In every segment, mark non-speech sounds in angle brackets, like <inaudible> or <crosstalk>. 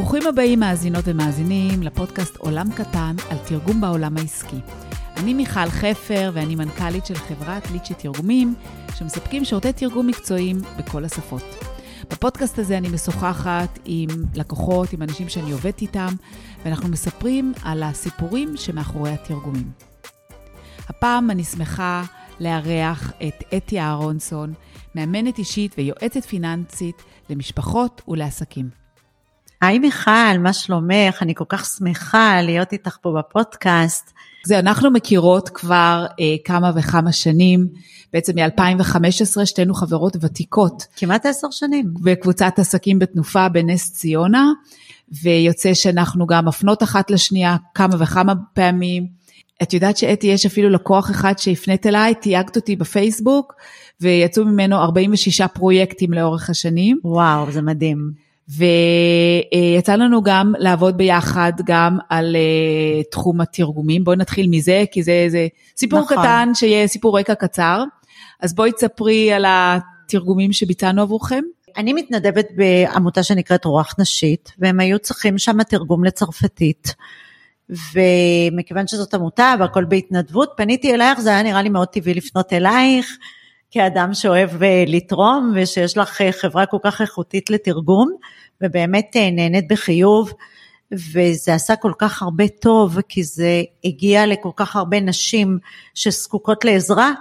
ברוכים הבאים מאזינות ומאזינים לפודקאסט עולם קטן על תרגום בעולם העסקי. אני מיכל חפר ואני מנכ"לית של חברת ליצ'י תרגומים, שמספקים שירותי תרגום מקצועיים בכל השפות. בפודקאסט הזה אני משוחחת עם לקוחות, עם אנשים שאני עובדת איתם, ואנחנו מספרים על הסיפורים שמאחורי התרגומים. הפעם אני שמחה לארח את אתי אהרונסון, מאמנת אישית ויועצת פיננסית למשפחות ולעסקים. היי מיכל, מה שלומך? אני כל כך שמחה להיות איתך פה בפודקאסט. זה, אנחנו מכירות כבר אה, כמה וכמה שנים, בעצם מ-2015, שתינו חברות ותיקות. כמעט עשר שנים. בקבוצת עסקים בתנופה בנס ציונה, ויוצא שאנחנו גם מפנות אחת לשנייה כמה וכמה פעמים. את יודעת שאתי, יש אפילו לקוח אחד שהפנית אליי, תייגת אותי בפייסבוק, ויצאו ממנו 46 פרויקטים לאורך השנים. וואו, זה מדהים. ויצא לנו גם לעבוד ביחד גם על uh, תחום התרגומים. בואי נתחיל מזה, כי זה, זה סיפור נכון. קטן, שיהיה סיפור רקע קצר. אז בואי תספרי על התרגומים שביצענו עבורכם. אני מתנדבת בעמותה שנקראת רוח נשית, והם היו צריכים שם תרגום לצרפתית. ומכיוון שזאת עמותה והכל בהתנדבות, פניתי אלייך, זה היה נראה לי מאוד טבעי לפנות אלייך. כאדם שאוהב אה, לתרום ושיש לך אה, חברה כל כך איכותית לתרגום ובאמת אה, נהנית בחיוב וזה עשה כל כך הרבה טוב כי זה הגיע לכל כך הרבה נשים שזקוקות לעזרה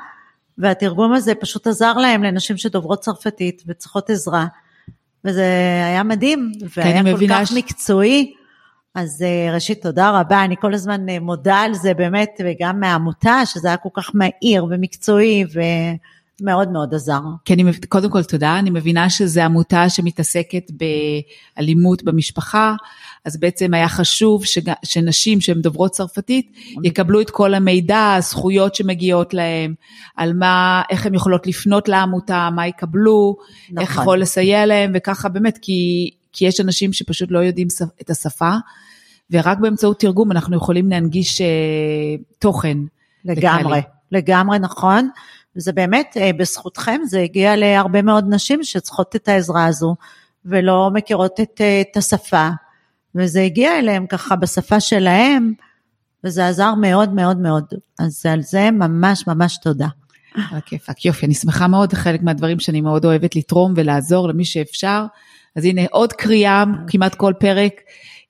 והתרגום הזה פשוט עזר להם לנשים שדוברות צרפתית וצריכות עזרה וזה היה מדהים והיה כל כך ש... מקצועי. אז ראשית תודה רבה, אני כל הזמן מודה על זה באמת, וגם מהעמותה, שזה היה כל כך מהיר ומקצועי, ו... מאוד מאוד עזר. כי אני, קודם כל תודה, אני מבינה שזו עמותה שמתעסקת באלימות במשפחה, אז בעצם היה חשוב שג, שנשים שהן דוברות צרפתית יקבלו את כל המידע, הזכויות שמגיעות להן, על מה, איך הן יכולות לפנות לעמותה, מה יקבלו, נכון. איך יכול לסייע להן, וככה באמת, כי, כי יש אנשים שפשוט לא יודעים את השפה, ורק באמצעות תרגום אנחנו יכולים להנגיש uh, תוכן. לגמרי, לכאלה. לגמרי נכון. וזה באמת, אה, בזכותכם זה הגיע להרבה מאוד נשים שצריכות את העזרה הזו ולא מכירות את, אה, את השפה, וזה הגיע אליהם ככה בשפה שלהם, וזה עזר מאוד מאוד מאוד. אז על זה ממש ממש תודה. על הכיפאק, יופי, אני שמחה מאוד, חלק מהדברים שאני מאוד אוהבת לתרום ולעזור למי שאפשר. אז הנה עוד קריאה, כמעט כל פרק,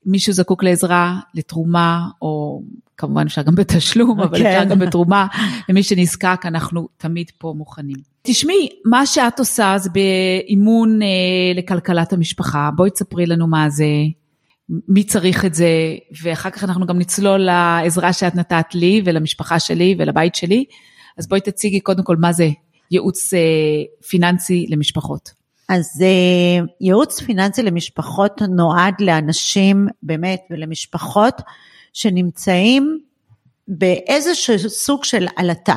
מישהו זקוק לעזרה, לתרומה, או כמובן אפשר גם בתשלום, אבל אפשר כן. גם בתרומה, למי שנזקק, אנחנו תמיד פה מוכנים. תשמעי, מה שאת עושה זה באימון אה, לכלכלת המשפחה, בואי תספרי לנו מה זה, מי צריך את זה, ואחר כך אנחנו גם נצלול לעזרה שאת נתת לי ולמשפחה שלי ולבית שלי, אז בואי תציגי קודם כל מה זה ייעוץ אה, פיננסי למשפחות. אז אה, ייעוץ פיננסי למשפחות נועד לאנשים באמת ולמשפחות שנמצאים באיזשהו סוג של עלטה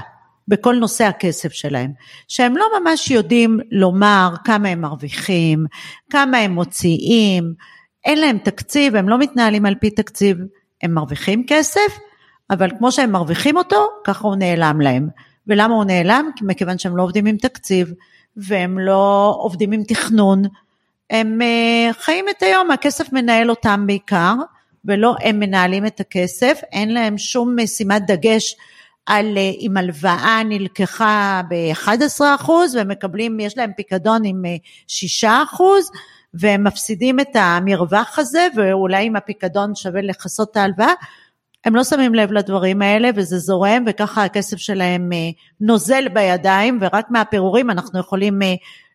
בכל נושא הכסף שלהם, שהם לא ממש יודעים לומר כמה הם מרוויחים, כמה הם מוציאים, אין להם תקציב, הם לא מתנהלים על פי תקציב, הם מרוויחים כסף, אבל כמו שהם מרוויחים אותו, ככה הוא נעלם להם. ולמה הוא נעלם? מכיוון שהם לא עובדים עם תקציב, והם לא עובדים עם תכנון, הם אה, חיים את היום, הכסף מנהל אותם בעיקר, ולא הם מנהלים את הכסף, אין להם שום שימת דגש על אה, אם הלוואה נלקחה ב-11% והם מקבלים, יש להם פיקדון עם 6% אה, והם מפסידים את המרווח הזה ואולי אם הפיקדון שווה לכסות את ההלוואה, הם לא שמים לב לדברים האלה וזה זורם וככה הכסף שלהם אה, נוזל בידיים ורק מהפירורים אנחנו יכולים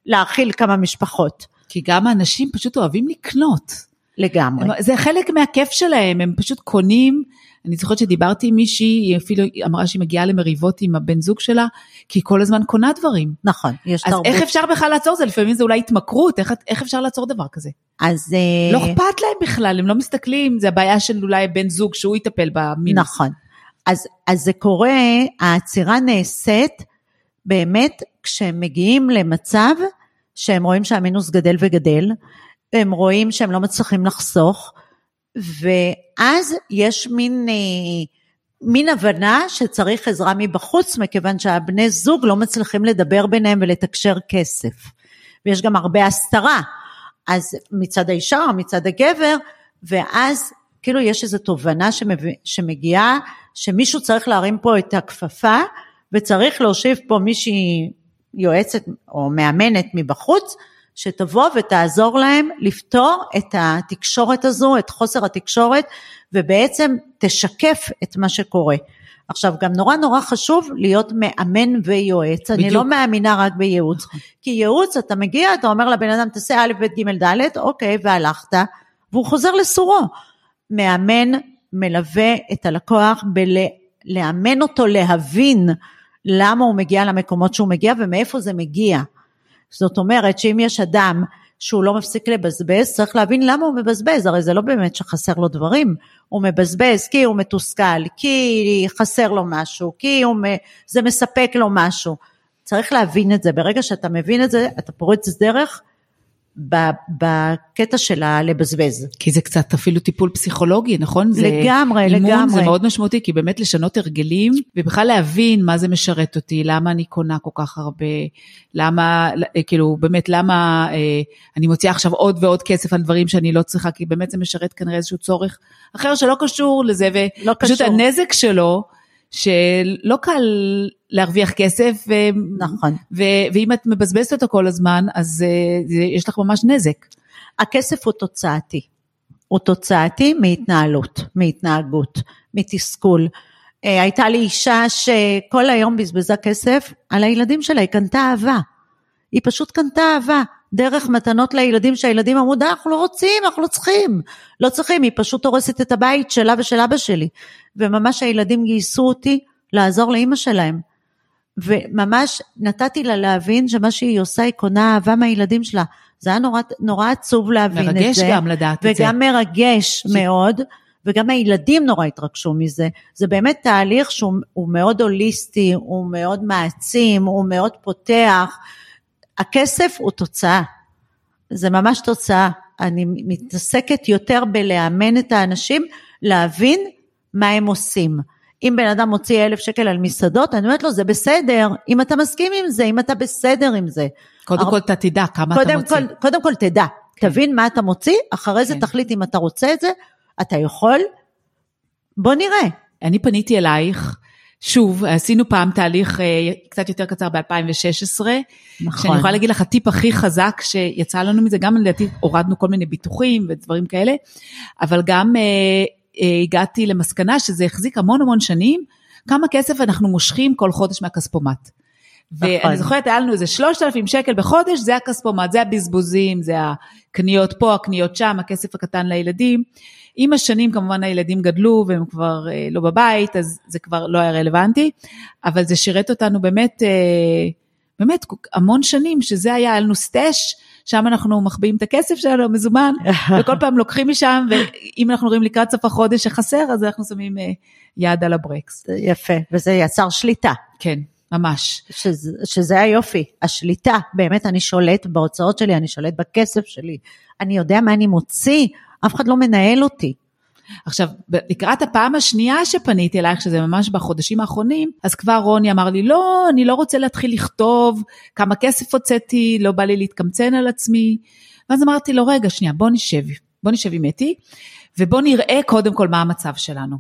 להאכיל כמה משפחות. כי גם האנשים פשוט אוהבים לקנות. לגמרי. זה חלק מהכיף שלהם, הם פשוט קונים. אני זוכרת שדיברתי עם מישהי, היא אפילו אמרה שהיא מגיעה למריבות עם הבן זוג שלה, כי היא כל הזמן קונה דברים. נכון, יש אז הרבה. איך אפשר בכלל לעצור זה? לפעמים זה אולי התמכרות, איך, איך אפשר לעצור דבר כזה? אז... לא אכפת להם בכלל, הם לא מסתכלים, זה הבעיה של אולי בן זוג שהוא יטפל במינוס. נכון. אז, אז זה קורה, העצירה נעשית באמת כשהם מגיעים למצב שהם רואים שהמינוס גדל וגדל, הם רואים שהם לא מצליחים לחסוך, ואז יש מין, אה, מין הבנה שצריך עזרה מבחוץ, מכיוון שהבני זוג לא מצליחים לדבר ביניהם ולתקשר כסף. ויש גם הרבה הסתרה. אז מצד האישה או מצד הגבר, ואז כאילו יש איזו תובנה. שמגיעה, שמישהו צריך להרים פה את הכפפה, וצריך להושיב פה מישהי יועצת או מאמנת מבחוץ, שתבוא ותעזור להם לפתור את התקשורת הזו, את חוסר התקשורת, ובעצם תשקף את מה שקורה. עכשיו גם נורא נורא חשוב להיות מאמן ויועץ, בדיוק. אני לא מאמינה רק בייעוץ, נכון. כי ייעוץ אתה מגיע, אתה אומר לבן אדם תעשה א', ב', ג', ד', אוקיי, והלכת, והוא חוזר לסורו. מאמן מלווה את הלקוח בלאמן אותו להבין למה הוא מגיע למקומות שהוא מגיע ומאיפה זה מגיע. זאת אומרת שאם יש אדם שהוא לא מפסיק לבזבז, צריך להבין למה הוא מבזבז, הרי זה לא באמת שחסר לו דברים, הוא מבזבז כי הוא מתוסכל, כי חסר לו משהו, כי הוא, זה מספק לו משהו. צריך להבין את זה, ברגע שאתה מבין את זה, אתה פורץ דרך בקטע של הלבזבז. כי זה קצת אפילו טיפול פסיכולוגי, נכון? לגמרי, זה, לגמרי. אימון זה מאוד משמעותי, כי באמת לשנות הרגלים, ובכלל להבין מה זה משרת אותי, למה אני קונה כל כך הרבה, למה, כאילו, באמת, למה אה, אני מוציאה עכשיו עוד ועוד כסף על דברים שאני לא צריכה, כי באמת זה משרת כנראה איזשהו צורך אחר שלא קשור לזה, ופשוט לא הנזק שלו, שלא קל להרוויח כסף, ו... נכון. ו... ואם את מבזבזת אותו כל הזמן, אז uh, יש לך ממש נזק. הכסף הוא תוצאתי. הוא תוצאתי מהתנהלות, מהתנהגות, מתסכול. Uh, הייתה לי אישה שכל היום בזבזה כסף על הילדים שלה, היא קנתה אהבה. היא פשוט קנתה אהבה. דרך מתנות לילדים שהילדים אמרו, די, אנחנו לא רוצים, אנחנו לא צריכים. לא צריכים, היא פשוט הורסת את הבית שלה ושל אבא שלי. וממש הילדים גייסו אותי לעזור לאימא שלהם. וממש נתתי לה להבין שמה שהיא עושה, היא קונה אהבה מהילדים שלה. זה היה נורא, נורא עצוב להבין את זה. מרגש גם לדעת את זה. וגם מרגש ש... מאוד, וגם הילדים נורא התרגשו מזה. זה באמת תהליך שהוא מאוד הוליסטי, הוא מאוד מעצים, הוא מאוד פותח. הכסף הוא תוצאה. זה ממש תוצאה. אני מתעסקת יותר בלאמן את האנשים להבין מה הם עושים. אם בן אדם מוציא אלף שקל על מסעדות, אני אומרת לו, זה בסדר, אם אתה מסכים עם זה, אם אתה בסדר עם זה. קודם הר... כל אתה תדע כמה אתה מוציא. כל, קודם כל תדע, כן. תבין מה אתה מוציא, אחרי כן. זה תחליט אם אתה רוצה את זה, אתה יכול, בוא נראה. אני פניתי אלייך, שוב, עשינו פעם תהליך אה, קצת יותר קצר ב-2016, נכון. שאני יכולה להגיד לך, הטיפ הכי חזק שיצא לנו מזה, גם לדעתי הורדנו כל מיני ביטוחים ודברים כאלה, אבל גם אה, אה, הגעתי למסקנה שזה החזיק המון המון שנים, כמה כסף אנחנו מושכים כל חודש מהכספומט. נכון. ואני זוכרת, היה לנו איזה 3,000 שקל בחודש, זה הכספומט, זה הבזבוזים, זה הקניות פה, הקניות שם, הכסף הקטן לילדים. עם השנים כמובן הילדים גדלו והם כבר אה, לא בבית, אז זה כבר לא היה רלוונטי, אבל זה שירת אותנו באמת, אה, באמת המון שנים, שזה היה, היה לנו סטאש, שם אנחנו מחביאים את הכסף שלנו, מזומן, <laughs> וכל פעם לוקחים משם, ואם אנחנו רואים לקראת סוף החודש שחסר, אז אנחנו שמים אה, יד על הברקס. יפה, וזה יצר שליטה. כן. ממש. שזה, שזה היופי, השליטה, באמת אני שולט בהוצאות שלי, אני שולט בכסף שלי, אני יודע מה אני מוציא, אף אחד לא מנהל אותי. עכשיו, לקראת הפעם השנייה שפניתי אלייך, שזה ממש בחודשים האחרונים, אז כבר רוני אמר לי, לא, אני לא רוצה להתחיל לכתוב כמה כסף הוצאתי, לא בא לי להתקמצן על עצמי. ואז אמרתי לו, רגע, שנייה, בוא נשב, בוא נשב עם אתי, ובוא נראה קודם כל מה המצב שלנו.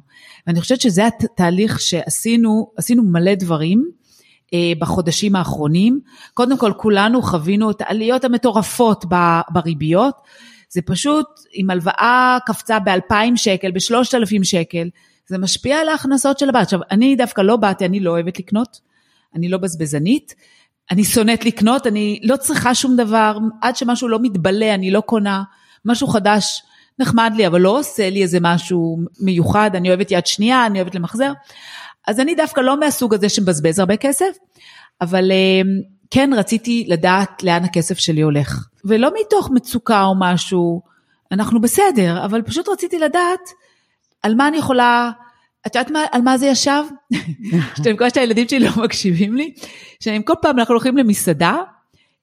ואני חושבת שזה התהליך שעשינו, עשינו מלא דברים. אה, בחודשים האחרונים. קודם כל, כולנו חווינו את העליות המטורפות בריביות. זה פשוט, אם הלוואה קפצה ב-2,000 שקל, ב-3,000 שקל, זה משפיע על ההכנסות של הבת. עכשיו, אני דווקא לא באתי, אני לא אוהבת לקנות, אני לא בזבזנית, אני שונאת לקנות, אני לא צריכה שום דבר, עד שמשהו לא מתבלה, אני לא קונה, משהו חדש נחמד לי, אבל לא עושה לי איזה משהו מיוחד, אני אוהבת יד שנייה, אני אוהבת למחזר. אז אני דווקא לא מהסוג הזה שמבזבז הרבה כסף, אבל אה, כן רציתי לדעת לאן הכסף שלי הולך. ולא מתוך מצוקה או משהו, אנחנו בסדר, אבל פשוט רציתי לדעת על מה אני יכולה, את יודעת מה, על מה זה ישב? <laughs> שאתם מקווה שהילדים שלי לא מקשיבים לי, שאם כל פעם אנחנו הולכים למסעדה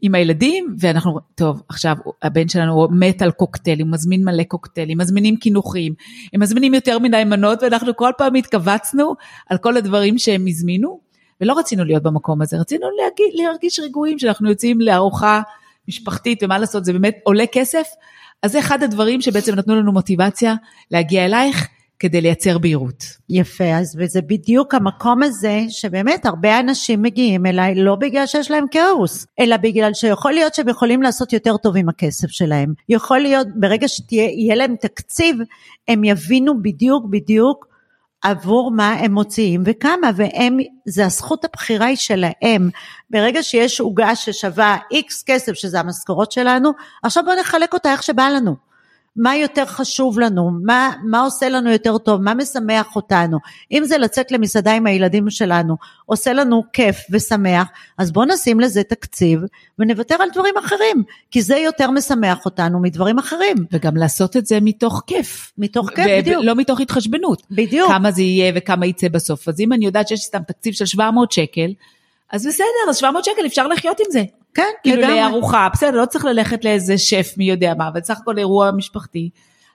עם הילדים, ואנחנו, טוב, עכשיו הבן שלנו מת על קוקטיילים, הוא מזמין מלא קוקטיילים, מזמינים קינוחים, הם מזמינים יותר מדי מנות, ואנחנו כל פעם התכווצנו על כל הדברים שהם הזמינו, ולא רצינו להיות במקום הזה, רצינו להרגיש, להרגיש רגועים שאנחנו יוצאים לארוחה משפחתית, ומה לעשות, זה באמת עולה כסף, אז זה אחד הדברים שבעצם נתנו לנו מוטיבציה להגיע אלייך כדי לייצר בהירות. יפה, אז וזה בדיוק המקום הזה שיבאמת הרבה אנשים מגיעים אליי לא בגלל שיש להם כאוס, אלא בגלל שיכול להיות שהם יכולים לעשות יותר טוב עם הכסף שלהם. יכול להיות, ברגע שיהיה להם תקציב, הם יבינו בדיוק בדיוק עבור מה הם מוציאים וכמה, והם, זה הזכות הבחירה היא שלהם. ברגע שיש עוגה ששווה איקס כסף, שזה המשכורות שלנו, עכשיו בואו נחלק אותה איך שבא לנו. מה יותר חשוב לנו, מה, מה עושה לנו יותר טוב, מה משמח אותנו. אם זה לצאת למסעדה עם הילדים שלנו, עושה לנו כיף ושמח, אז בואו נשים לזה תקציב ונוותר על דברים אחרים, כי זה יותר משמח אותנו מדברים אחרים. וגם לעשות את זה מתוך כיף. מתוך כיף, בדיוק. ולא מתוך התחשבנות. בדיוק. כמה זה יהיה וכמה יצא בסוף. אז אם אני יודעת שיש סתם תקציב של 700 שקל, אז בסדר, אז 700 שקל אפשר לחיות עם זה. כן, כאילו לגמרי. לארוחה, בסדר, לא צריך ללכת לאיזה שף מי יודע מה, אבל סך הכל אירוע משפחתי.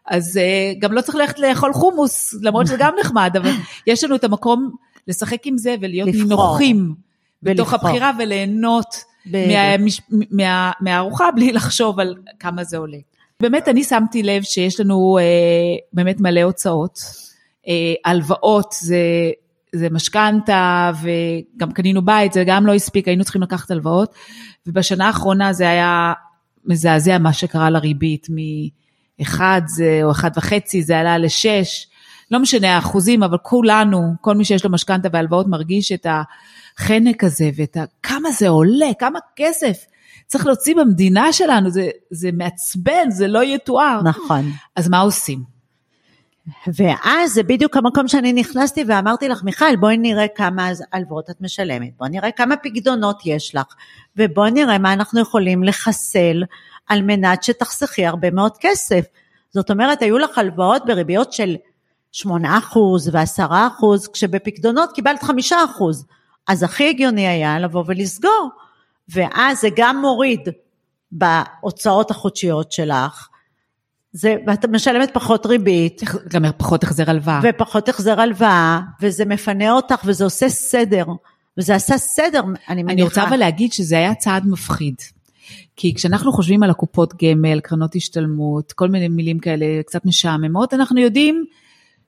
אז uh, גם לא צריך ללכת לאכול חומוס, למרות שזה גם נחמד, אבל יש לנו את המקום לשחק עם זה ולהיות. נינוחים בתוך. הבחירה וליהנות. מהמש- מה, מהארוחה בלי <laughs> לחשוב על כמה זה עולה. באמת, אני שמתי לב שיש לנו אה, באמת מלא הוצאות. אה, הלוואות זה, זה משכנתה וגם קנינו בית, זה גם לא הספיק, היינו צריכים לקחת הלוואות. ובשנה האחרונה זה היה מזעזע מה שקרה לריבית, מאחד זה, או אחד וחצי, זה עלה לשש. לא משנה האחוזים, אבל כולנו, כל מי שיש לו משכנתה והלוואות מרגיש את החנק הזה ואת ה... כמה זה עולה, כמה כסף צריך להוציא במדינה שלנו, זה, זה מעצבן, זה לא יתואר. נכון. אז מה עושים? ואז זה בדיוק המקום שאני נכנסתי ואמרתי לך, מיכל, בואי נראה כמה הלוואות את משלמת, בואי נראה כמה פקדונות יש לך, ובואי נראה מה אנחנו יכולים לחסל על מנת שתחסכי הרבה מאוד כסף. זאת אומרת, היו לך הלוואות בריביות של 8% ו-10%, כשבפקדונות קיבלת 5%. אז הכי הגיוני היה לבוא ולסגור, ואז זה גם מוריד בהוצאות החודשיות שלך, זה, ואת משלמת פחות ריבית, גם פחות החזר הלוואה. ופחות החזר הלוואה, וזה מפנה אותך, וזה עושה סדר, וזה עשה סדר, אני מניחה. אני רוצה אבל להגיד שזה היה צעד מפחיד. כי כשאנחנו חושבים על הקופות גמל, קרנות השתלמות, כל מיני מילים כאלה קצת משעממות, אנחנו יודעים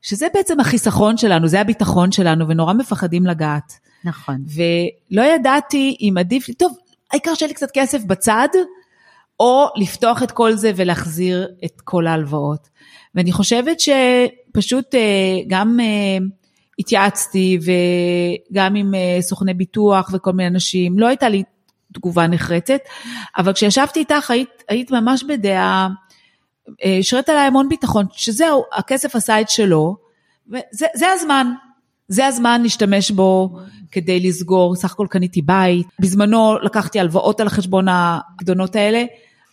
שזה בעצם החיסכון שלנו, זה הביטחון שלנו, ונורא מפחדים לגעת. נכון. ולא ידעתי אם עדיף לי, טוב, העיקר שיהיה לי קצת כסף בצד, או לפתוח את כל זה ולהחזיר את כל ההלוואות. ואני חושבת שפשוט אה, גם אה, התייעצתי וגם עם אה, סוכני ביטוח וכל מיני אנשים, לא הייתה לי תגובה נחרצת, אבל כשישבתי איתך היית, היית ממש בדעה, השרית עליי המון ביטחון, שזהו, הכסף עשה את שלו, וזה זה הזמן, זה הזמן להשתמש בו כדי לסגור, סך הכל קניתי בית, בזמנו לקחתי הלוואות על החשבון הפקדונות האלה,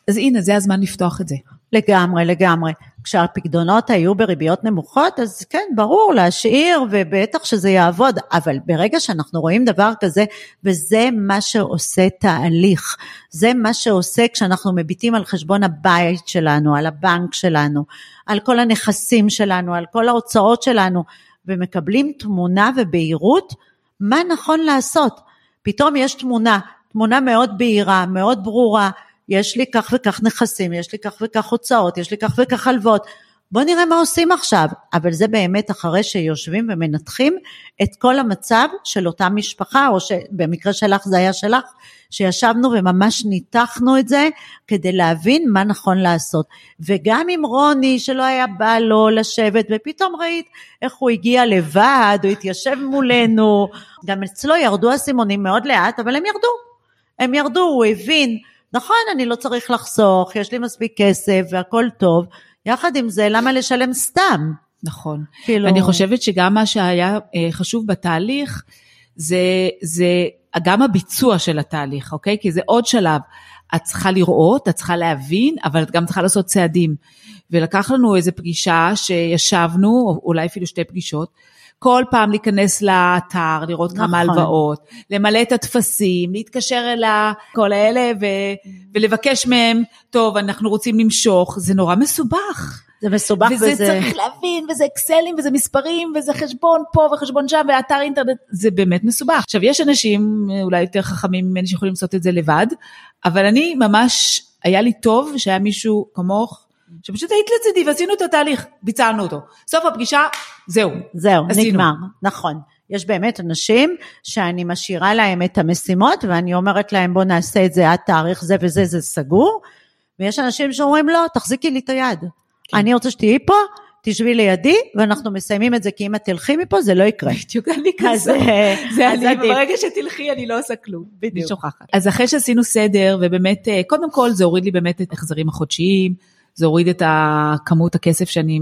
אז הנה, זה הזמן לפתוח את זה. לגמרי, לגמרי. כשהפקדונות היו בריביות נמוכות, אז כן, ברור, להשאיר, ובטח שזה יעבוד, אבל ברגע שאנחנו רואים דבר כזה, וזה מה שעושה תהליך, זה מה שעושה כשאנחנו מביטים על חשבון הבית שלנו, על הבנק שלנו, על כל הנכסים שלנו, על כל ההוצאות שלנו, ומקבלים תמונה ובהירות, מה נכון לעשות. פתאום יש תמונה, תמונה מאוד בהירה, מאוד ברורה, יש לי כך וכך נכסים, יש לי כך וכך הוצאות, יש לי כך וכך הלוואות. בואו נראה מה עושים עכשיו, אבל זה באמת אחרי שיושבים ומנתחים את כל המצב של אותה משפחה, או שבמקרה שלך זה היה שלך, שישבנו וממש ניתחנו את זה כדי להבין מה נכון לעשות. וגם עם רוני שלא היה בא לו לשבת, ופתאום ראית איך הוא הגיע לבד, הוא התיישב מולנו, גם אצלו ירדו הסימונים מאוד לאט, אבל הם ירדו. הם ירדו, הוא הבין. נכון, אני לא צריך לחסוך, יש לי מספיק כסף והכל טוב, יחד עם זה, למה לשלם סתם? נכון. כאילו... אני חושבת שגם מה שהיה אה, חשוב בתהליך, זה, זה גם הביצוע של התהליך, אוקיי? כי זה עוד שלב. את צריכה לראות, את צריכה להבין, אבל את גם צריכה לעשות צעדים. ולקח לנו איזו פגישה שישבנו, או אולי אפילו שתי פגישות, כל פעם להיכנס לאתר, לראות נכון. כמה הלוואות, למלא את הטפסים, להתקשר אל כל האלה ו, ולבקש מהם, טוב, אנחנו רוצים למשוך, זה נורא מסובך. זה מסובך וזה... וזה... צריך להבין, וזה אקסלים, וזה מספרים, וזה חשבון פה וחשבון שם, ואתר אינטרנט, זה באמת מסובך. עכשיו, יש אנשים אולי יותר חכמים ממני שיכולים לעשות את זה לבד, אבל אני ממש, היה לי טוב שהיה מישהו כמוך, שפשוט היית לצידי ועשינו את התהליך, ביצענו אותו. סוף הפגישה, זהו. זהו, עשינו. נגמר, נכון. יש באמת אנשים שאני משאירה להם את המשימות ואני אומרת להם בוא נעשה את זה עד תאריך זה וזה, זה סגור. ויש אנשים שאומרים לא, תחזיקי לי את היד. כן. אני רוצה שתהיי פה, תשבי לידי ואנחנו מסיימים את זה כי אם את תלכי מפה זה לא יקרה. בדיוק, אני כזה. אה, זה אז אני. ברגע שתלכי אני לא עושה כלום. אני בדיוק. שוכחת. אז אחרי שעשינו סדר, ובאמת, אה, קודם כל זה הוריד לי באמת את ההחזרים החודשיים, זה הוריד את הכמות הכסף שאני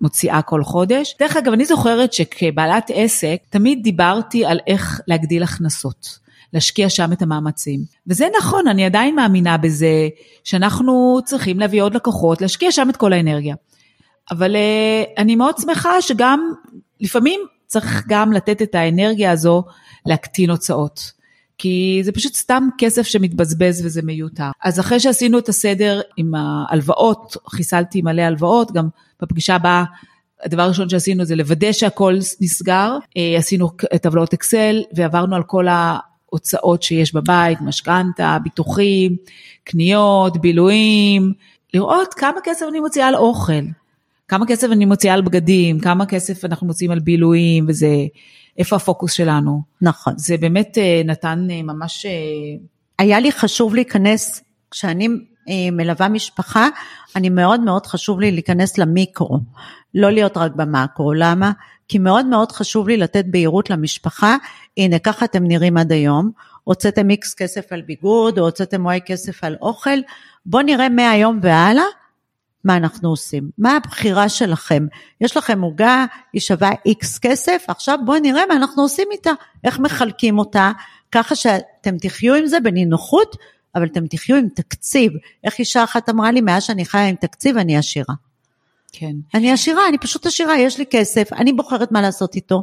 מוציאה כל חודש. דרך אגב, אני זוכרת שכבעלת עסק, תמיד דיברתי על איך להגדיל הכנסות. להשקיע שם את המאמצים. וזה נכון, אני עדיין מאמינה בזה שאנחנו צריכים להביא עוד לקוחות, להשקיע שם את כל האנרגיה. אבל uh, אני מאוד שמחה שגם, לפעמים צריך גם לתת את האנרגיה הזו להקטין הוצאות. כי זה פשוט סתם כסף שמתבזבז וזה מיותר. אז אחרי שעשינו את הסדר עם ההלוואות, חיסלתי מלא הלוואות, גם בפגישה הבאה, הדבר הראשון שעשינו זה לוודא שהכל נסגר, אה, עשינו טבלאות אקסל ועברנו על כל ההוצאות שיש בבית, משכנתה, ביטוחים, קניות, בילויים, לראות כמה כסף אני מוציאה על אוכל, כמה כסף אני מוציאה על בגדים, כמה כסף אנחנו מוציאים על בילויים וזה, איפה הפוקוס שלנו. נכון. זה באמת אה, נתן אה, ממש, אה, היה לי חשוב להיכנס, כשאני מלווה משפחה, אני מאוד מאוד חשוב לי להיכנס למיקרו, לא להיות רק במאקרו, למה? כי מאוד מאוד חשוב לי לתת בהירות למשפחה, הנה ככה אתם נראים עד היום, הוצאתם איקס כסף על ביגוד, או הוצאתם וואי כסף על אוכל, בואו נראה מהיום והלאה מה אנחנו עושים, מה הבחירה שלכם, יש לכם עוגה, היא שווה איקס כסף, עכשיו בואו נראה מה אנחנו עושים איתה, איך מחלקים אותה, ככה שאתם תחיו עם זה בנינוחות, אבל אתם תחיו עם תקציב. איך אישה אחת אמרה לי, מאז שאני חיה עם תקציב אני עשירה. כן. אני עשירה, אני פשוט עשירה, יש לי כסף, אני בוחרת מה לעשות איתו.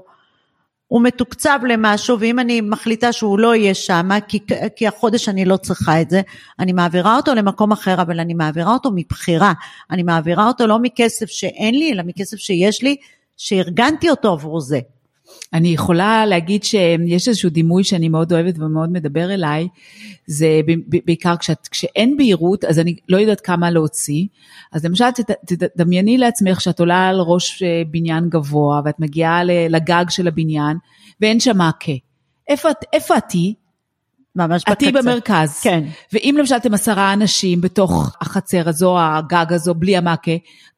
הוא מתוקצב למשהו, ואם אני מחליטה שהוא לא יהיה שם, כי, כי החודש אני לא צריכה את זה, אני מעבירה אותו למקום אחר, אבל אני מעבירה אותו מבחירה. אני מעבירה אותו לא מכסף שאין לי, אלא מכסף שיש לי, שארגנתי אותו עבור זה. אני יכולה להגיד שיש איזשהו דימוי שאני מאוד אוהבת ומאוד מדבר אליי, זה בעיקר כשאת, כשאין בהירות, אז אני לא יודעת כמה להוציא. אז למשל, תדמייני לעצמך שאת עולה על ראש אה, בניין גבוה, ואת מגיעה לגג של הבניין, ואין שם מעקה. איפה, איפה את היא? ממש בקצה. את במרכז. כן. ואם למשל אתם עשרה אנשים בתוך החצר הזו, הגג הזו, בלי המעקה,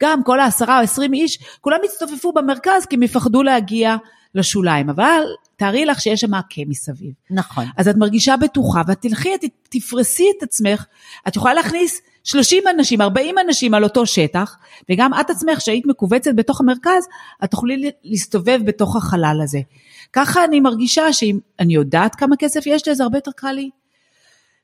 גם כל העשרה או עשרים איש, כולם יצטופפו במרכז כי הם יפחדו להגיע לשוליים. אבל תארי לך שיש שם מעקה מסביב. נכון. אז את מרגישה בטוחה, ואת תלכי, את תפרסי את עצמך, את יכולה להכניס 30 אנשים, 40 אנשים על אותו שטח, וגם את עצמך שהיית מכווצת בתוך המרכז, את תוכלי להסתובב בתוך החלל הזה. ככה אני מרגישה שאם אני יודעת כמה כסף יש לי, אז הרבה יותר קל לי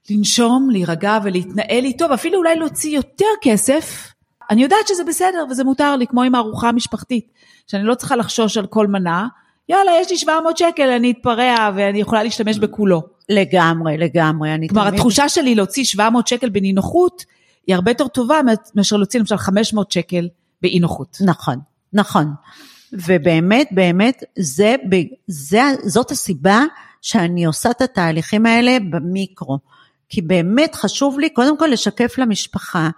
לנשום, להירגע ולהתנהל איתו, ואפילו אולי להוציא יותר כסף. אני יודעת שזה בסדר וזה מותר לי, כמו עם הארוחה המשפחתית, שאני לא צריכה לחשוש על כל מנה. יאללה, יש לי 700 שקל, אני אתפרע ואני יכולה להשתמש בכולו. לגמרי, לגמרי. אני כלומר, תמיד... התחושה שלי להוציא 700 שקל בנינוחות, היא הרבה יותר טובה מאשר להוציא למשל 500 שקל באי נוחות. נכון, נכון. ובאמת, באמת, זה, זה, זאת הסיבה שאני עושה את התהליכים האלה במיקרו. כי באמת חשוב לי קודם כל לשקף למשפחה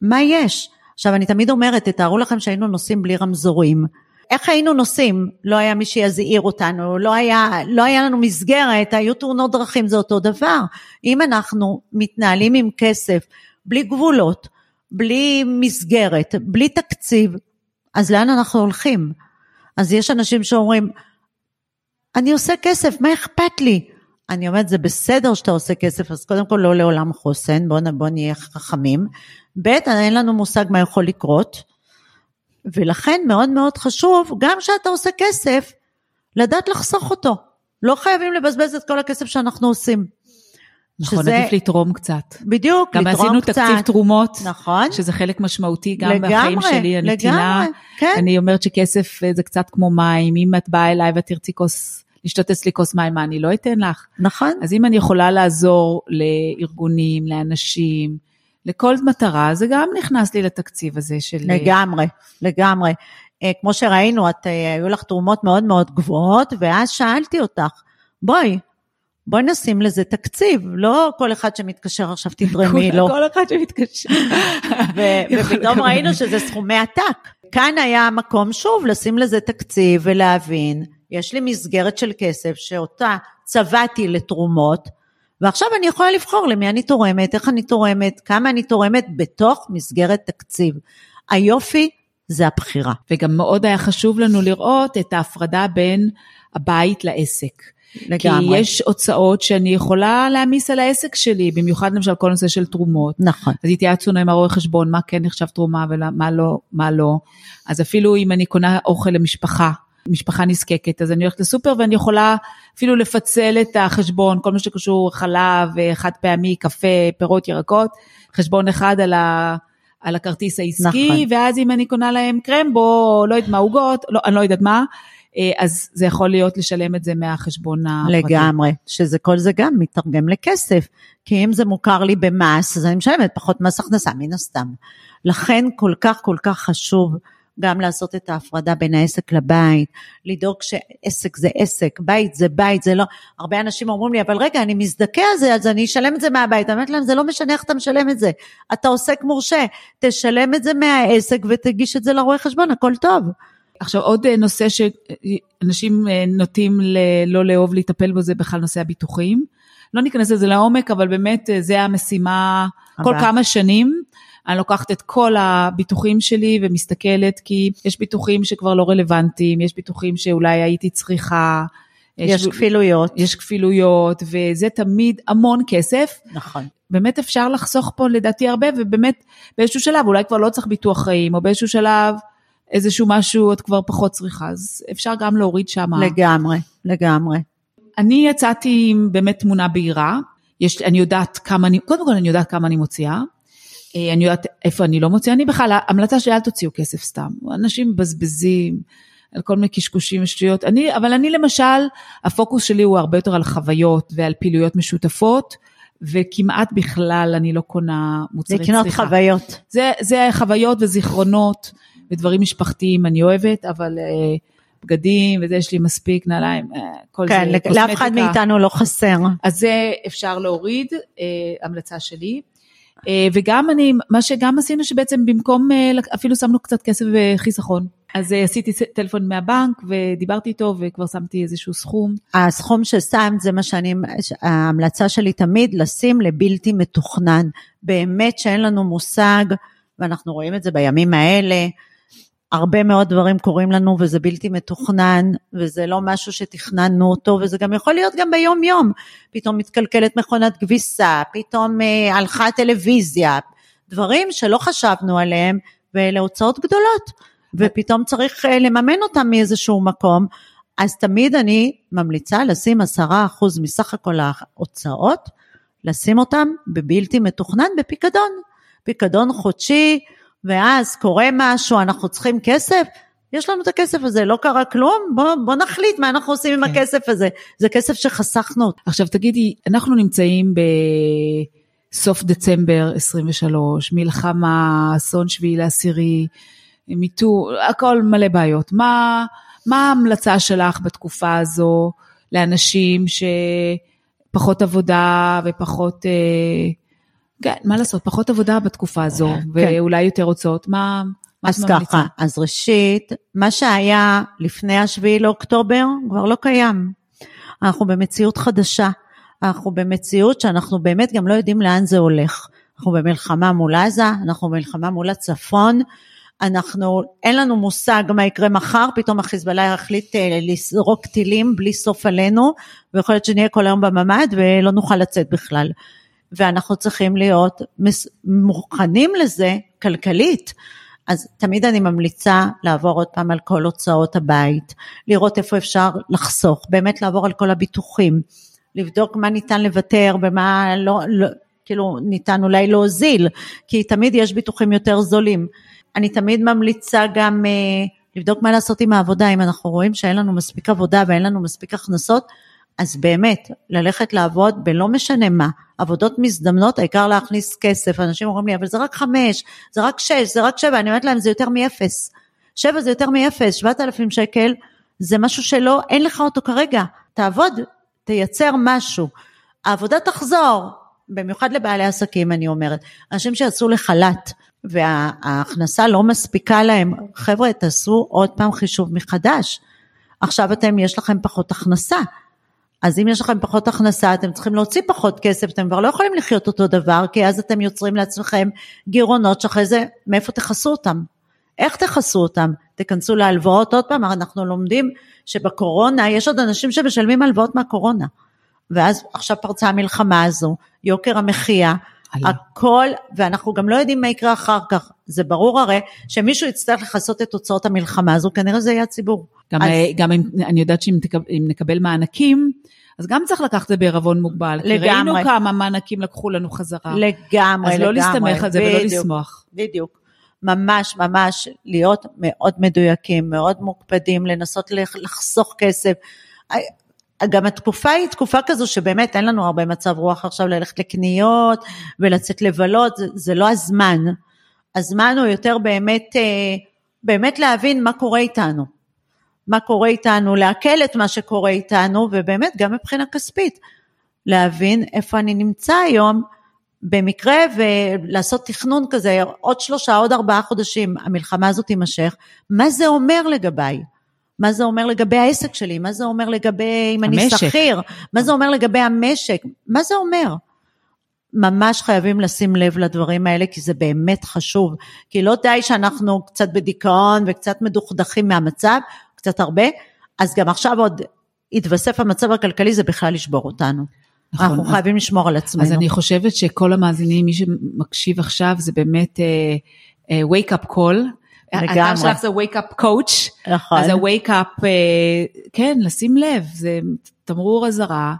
מה יש. עכשיו, אני תמיד אומרת, תתארו לכם שהיינו נוסעים בלי רמזורים. איך היינו נוסעים? לא היה מי שיזהיר אותנו, לא היה, לא היה לנו מסגרת, היו תאונות דרכים, זה אותו דבר. אם אנחנו מתנהלים עם כסף, בלי גבולות, בלי מסגרת, בלי תקציב, אז לאן אנחנו הולכים? אז יש אנשים שאומרים, אני עושה כסף, מה אכפת לי? אני אומרת, זה בסדר שאתה עושה כסף, אז קודם כל לא לעולם חוסן, בוא, בוא נהיה חכמים. ב', אין לנו מושג מה יכול לקרות, ולכן מאוד מאוד חשוב, גם כשאתה עושה כסף, לדעת לחסוך אותו. לא חייבים לבזבז את כל הכסף שאנחנו עושים. נכון, שזה... עדיף לתרום קצת. בדיוק, לתרום קצת. גם עשינו תקציב תרומות. נכון. שזה חלק משמעותי גם לגמרי, בחיים שלי, הנתינה. לגמרי, כן. אני אומרת שכסף זה קצת כמו מים, אם את באה אליי ואת תרצי כוס, לשתות אצלי כוס מים, מה אני לא אתן לך? נכון. אז אם אני יכולה לעזור לארגונים, לאנשים, לכל מטרה, זה גם נכנס לי לתקציב הזה של... לגמרי, לגמרי. כמו שראינו, את, היו לך תרומות מאוד מאוד גבוהות, ואז שאלתי אותך, בואי, בואי נשים לזה תקציב, לא כל אחד שמתקשר עכשיו תתרמי לו. <laughs> כל אחד שמתקשר. <laughs> ופתאום ראינו שזה סכומי עתק. כאן היה המקום שוב לשים לזה תקציב ולהבין, יש לי מסגרת של כסף שאותה צבעתי לתרומות, ועכשיו אני יכולה לבחור למי אני תורמת, איך אני תורמת, כמה אני תורמת בתוך מסגרת תקציב. היופי זה הבחירה. וגם מאוד היה חשוב לנו לראות את ההפרדה בין הבית לעסק. לגמרי. כי יש הוצאות שאני יכולה להעמיס על העסק שלי, במיוחד למשל כל נושא של תרומות. נכון. אז התייעצנו עם הרואה חשבון, מה כן נחשב תרומה ומה לא, מה לא. אז אפילו אם אני קונה אוכל למשפחה, משפחה נזקקת, אז אני הולכת לסופר ואני יכולה אפילו לפצל את החשבון, כל מה שקשור חלב, חד פעמי, קפה, פירות, ירקות, חשבון אחד על, ה, על הכרטיס העסקי, נכון. ואז אם אני קונה להם קרמבו, לא יודעת מה, עוגות, לא, אני לא יודעת מה, אה, אז זה יכול להיות לשלם את זה מהחשבון הפרטי. לגמרי, שזה כל זה גם מתרגם לכסף, כי אם זה מוכר לי במס, אז אני משלמת פחות מס הכנסה, מן הסתם. לכן כל כך כל כך חשוב גם לעשות את ההפרדה בין העסק לבית, לדאוג שעסק זה עסק, בית זה בית, זה לא, הרבה אנשים אומרים לי, אבל רגע, אני מזדכה על זה, אז אני אשלם את זה מהבית. אני אומרת להם, זה לא משנה איך אתה משלם את זה. אתה עוסק מורשה, תשלם את זה מהעסק ותגיש את זה לרואה חשבון, הכל טוב. עכשיו עוד אה, נושא שאנשים אה, נוטים ל- לא לאהוב לטפל בו זה בכלל נושא הביטוחים. לא ניכנס לזה לעומק, אבל באמת אה, זה המשימה כל הבא. כמה שנים. אני לוקחת את כל הביטוחים שלי ומסתכלת, כי יש ביטוחים שכבר לא רלוונטיים, יש ביטוחים שאולי הייתי צריכה. יש כפילויות. יש כפילויות, וזה תמיד המון כסף. נכון. באמת אפשר לחסוך פה לדעתי הרבה, ובאמת באיזשהו שלב אולי כבר לא צריך ביטוח חיים, או באיזשהו שלב איזשהו משהו את כבר פחות צריכה, אז אפשר גם להוריד שם. לגמרי, לגמרי. אני יצאתי עם באמת תמונה בהירה, יש, אני יודעת כמה אני, קודם כל אני יודעת כמה אני מוציאה, אה, אני יודעת איפה אני לא מוציאה, אני בכלל, ההמלצה שלי אל תוציאו כסף סתם, אנשים מבזבזים על כל מיני קשקושים ושטויות, אני, אבל אני למשל, הפוקוס שלי הוא הרבה יותר על חוויות ועל פעילויות משותפות, וכמעט בכלל אני לא קונה מוצרי צריכה. לקנות חוויות. זה, זה חוויות וזיכרונות ודברים משפחתיים אני אוהבת, אבל אה, בגדים וזה יש לי מספיק נעליים, אה, כל כן, זה לאף אחד מאיתנו לא חסר. אז זה אפשר להוריד, אה, המלצה שלי. אה, וגם אני, מה שגם עשינו שבעצם במקום, אה, אפילו שמנו קצת כסף וחיסכון. אז אה, עשיתי טלפון מהבנק ודיברתי איתו וכבר שמתי איזשהו סכום. הסכום ששמת זה מה שאני, ההמלצה שלי תמיד לשים לבלתי מתוכנן. באמת שאין לנו מושג, ואנחנו רואים את זה בימים האלה, הרבה מאוד דברים קורים לנו וזה בלתי מתוכנן, וזה לא משהו שתכננו אותו, וזה גם יכול להיות גם ביום יום. פתאום מתקלקלת מכונת כביסה, פתאום אה, הלכה הטלוויזיה, דברים שלא חשבנו עליהם, ואלה הוצאות גדולות. ופתאום צריך אה, לממן אותם מאיזשהו מקום, אז תמיד אני ממליצה לשים עשרה אחוז מסך הכל ההוצאות, לשים אותם בבלתי מתוכנן בפיקדון, פיקדון חודשי, ואז קורה משהו, אנחנו צריכים כסף, יש לנו את הכסף הזה, לא קרה כלום, בוא, בוא נחליט מה אנחנו עושים עם כן. הכסף הזה, זה כסף שחסכנו. עכשיו תגידי, אנחנו נמצאים בסוף דצמבר 23, מלחמה, אסון שביעי לעשירי, מיטו, הכל מלא בעיות. מה, מה ההמלצה שלך בתקופה הזו לאנשים שפחות עבודה ופחות, אה, כן, מה לעשות, פחות עבודה בתקופה הזו, ואולי יותר הוצאות, מה, מה אז? ככה, אז ראשית, מה שהיה לפני השביעי לאוקטובר כבר לא קיים. אנחנו במציאות חדשה. אנחנו במציאות שאנחנו באמת גם לא יודעים לאן זה הולך. אנחנו במלחמה מול עזה, אנחנו במלחמה מול הצפון, אנחנו, אין לנו מושג מה יקרה מחר, פתאום החיזבאללה יחליט אה, לזרוק טילים בלי סוף עלינו, ויכול להיות שנהיה כל היום בממ"ד ולא נוכל לצאת בכלל. ואנחנו צריכים להיות מוכנים לזה כלכלית. אז תמיד אני ממליצה לעבור עוד פעם על כל הוצאות הבית, לראות איפה אפשר לחסוך, באמת לעבור על כל הביטוחים, לבדוק מה ניתן לוותר ומה לא, לא כאילו ניתן אולי להוזיל, כי תמיד יש ביטוחים יותר זולים. אני תמיד ממליצה גם אה, לבדוק מה לעשות עם העבודה, אם אנחנו רואים שאין לנו מספיק עבודה ואין לנו מספיק הכנסות, אז באמת, ללכת לעבוד בלא משנה מה, עבודות מזדמנות, העיקר להכניס כסף, אנשים אומרים לי, אבל זה רק חמש, זה רק שש, זה רק שבע, אני אומרת להם, זה יותר מאפס. שבע זה יותר מאפס, שבעת אלפים שקל, זה משהו שלא, אין לך אותו כרגע, תעבוד, תייצר משהו. העבודה תחזור, במיוחד לבעלי עסקים אני אומרת, אנשים שיצאו לחל"ת וההכנסה לא מספיקה להם, חבר'ה תעשו עוד פעם חישוב מחדש. עכשיו אתם, יש לכם פחות הכנסה. אז אם יש לכם פחות הכנסה, אתם צריכים להוציא פחות כסף, אתם כבר לא יכולים לחיות אותו דבר, כי אז אתם יוצרים לעצמכם גירעונות שאחרי זה, מאיפה תכסו אותם? איך תכסו אותם? תיכנסו להלוואות עוד פעם, אנחנו לומדים שבקורונה, יש עוד אנשים שמשלמים הלוואות מהקורונה. ואז עכשיו פרצה המלחמה הזו, יוקר המחיה, הלאה. הכל, ואנחנו גם לא יודעים מה יקרה אחר כך. זה ברור הרי שמישהו יצטרך לכסות את תוצאות המלחמה הזו, כנראה זה יהיה הציבור. גם, אז- גם אם, אני יודעת שאם תקב, נקבל מענקים, אז גם צריך לקחת את זה בעירבון מוגבל. כי לגמרי. ראינו כמה מענקים לקחו לנו חזרה. לגמרי, אז לא לגמרי. להסתמך על זה ולא בדיוק, לשמוח. בדיוק. ממש ממש להיות מאוד מדויקים, מאוד מוקפדים, לנסות לח- לחסוך כסף. גם התקופה היא תקופה כזו שבאמת אין לנו הרבה מצב רוח עכשיו ללכת לקניות ולצאת לבלות, זה, זה לא הזמן. הזמן הוא יותר באמת, אה, באמת להבין מה קורה איתנו. מה קורה איתנו, לעכל את מה שקורה איתנו, ובאמת גם מבחינה כספית, להבין איפה אני נמצא היום, במקרה ולעשות תכנון כזה, עוד שלושה, עוד ארבעה חודשים, המלחמה הזאת תימשך, מה זה אומר לגביי? מה זה אומר לגבי העסק שלי? מה זה אומר לגבי אם אני. שכיר? מה זה אומר לגבי המשק? מה זה אומר? ממש חייבים לשים לב לדברים האלה, כי זה באמת חשוב. כי לא די שאנחנו קצת בדיכאון וקצת מדוכדכים מהמצב, קצת הרבה, אז גם עכשיו עוד יתווסף המצב הכלכלי, זה בכלל לשבור אותנו. נכון, אנחנו אז- חייבים לשמור על עצמנו. אז אני חושבת שכל המאזינים, מי שמקשיב עכשיו, זה באמת uh, uh, wake up call. לגמרי. האתר שלך זה wake up coach. נכון. אז ה-wake up, uh, כן, לשים לב, זה תמרור אזהרה,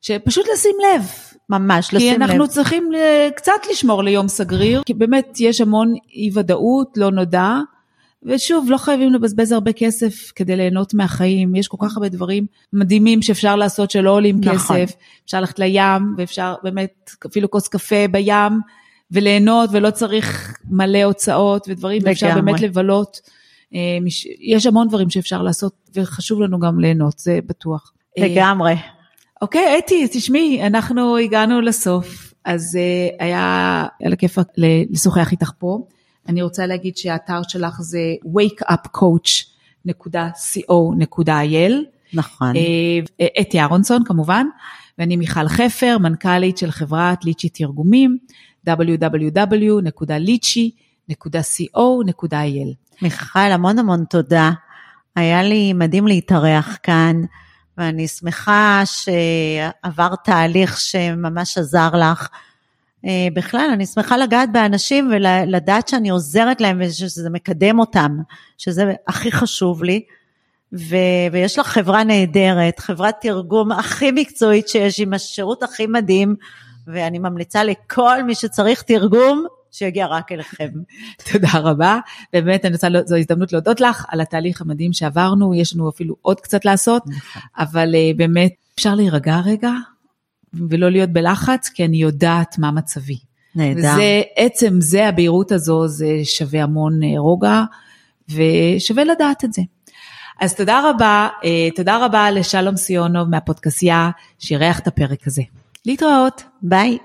שפשוט לשים לב. ממש, כי לשים אנחנו לב. צריכים ל- קצת לשמור ליום סגריר, כי באמת יש המון אי ודאות, לא נודע, ושוב, לא חייבים לבזבז הרבה כסף כדי ליהנות מהחיים, יש כל כך הרבה דברים מדהימים שאפשר לעשות שלא עולים נכון. כסף, אפשר ללכת לים, ואפשר באמת אפילו כוס קפה בים, וליהנות, ולא צריך מלא הוצאות ודברים, ואפשר לגמרי. באמת לבלות. אה, יש המון דברים שאפשר לעשות, וחשוב לנו גם ליהנות, זה בטוח. אה, לגמרי. אוקיי, אתי, תשמעי, אנחנו הגענו לסוף, אז uh, היה על הכיף לשוחח איתך פה. אני רוצה להגיד שהאתר שלך זה wakeupcoach.co.il, נכון. אה, אתי אהרונסון כמובן, ואני מיכל חפר, מנכ"לית של חברת ליצ'י תרגומים, www.ליצ'י.co.il. מיכל, המון המון תודה. היה לי מדהים להתארח כאן, ואני שמחה שעברת תהליך שממש עזר לך. אה, בכלל, אני שמחה לגעת באנשים ולדעת שאני עוזרת להם ושזה מקדם אותם, שזה הכי חשוב לי. ו- ויש לך חברה נהדרת, חברת תרגום הכי מקצועית שיש, עם השירות הכי מדהים, ואני ממליצה לכל מי שצריך תרגום, שיגיע רק אליכם. <laughs> תודה רבה. באמת, אני רוצה, זו הזדמנות להודות לך על התהליך המדהים שעברנו, יש לנו אפילו עוד קצת לעשות, אבל אה, באמת, אפשר להירגע רגע ולא להיות בלחץ, כי אני יודעת מה מצבי. נהדר. וזה, עצם זה, הבהירות הזו, זה שווה המון אה, רוגע, ושווה לדעת את זה. אז תודה רבה, אה, תודה רבה לשלום סיונוב מהפודקסייה, שאירח את הפרק הזה. להתראות. ביי.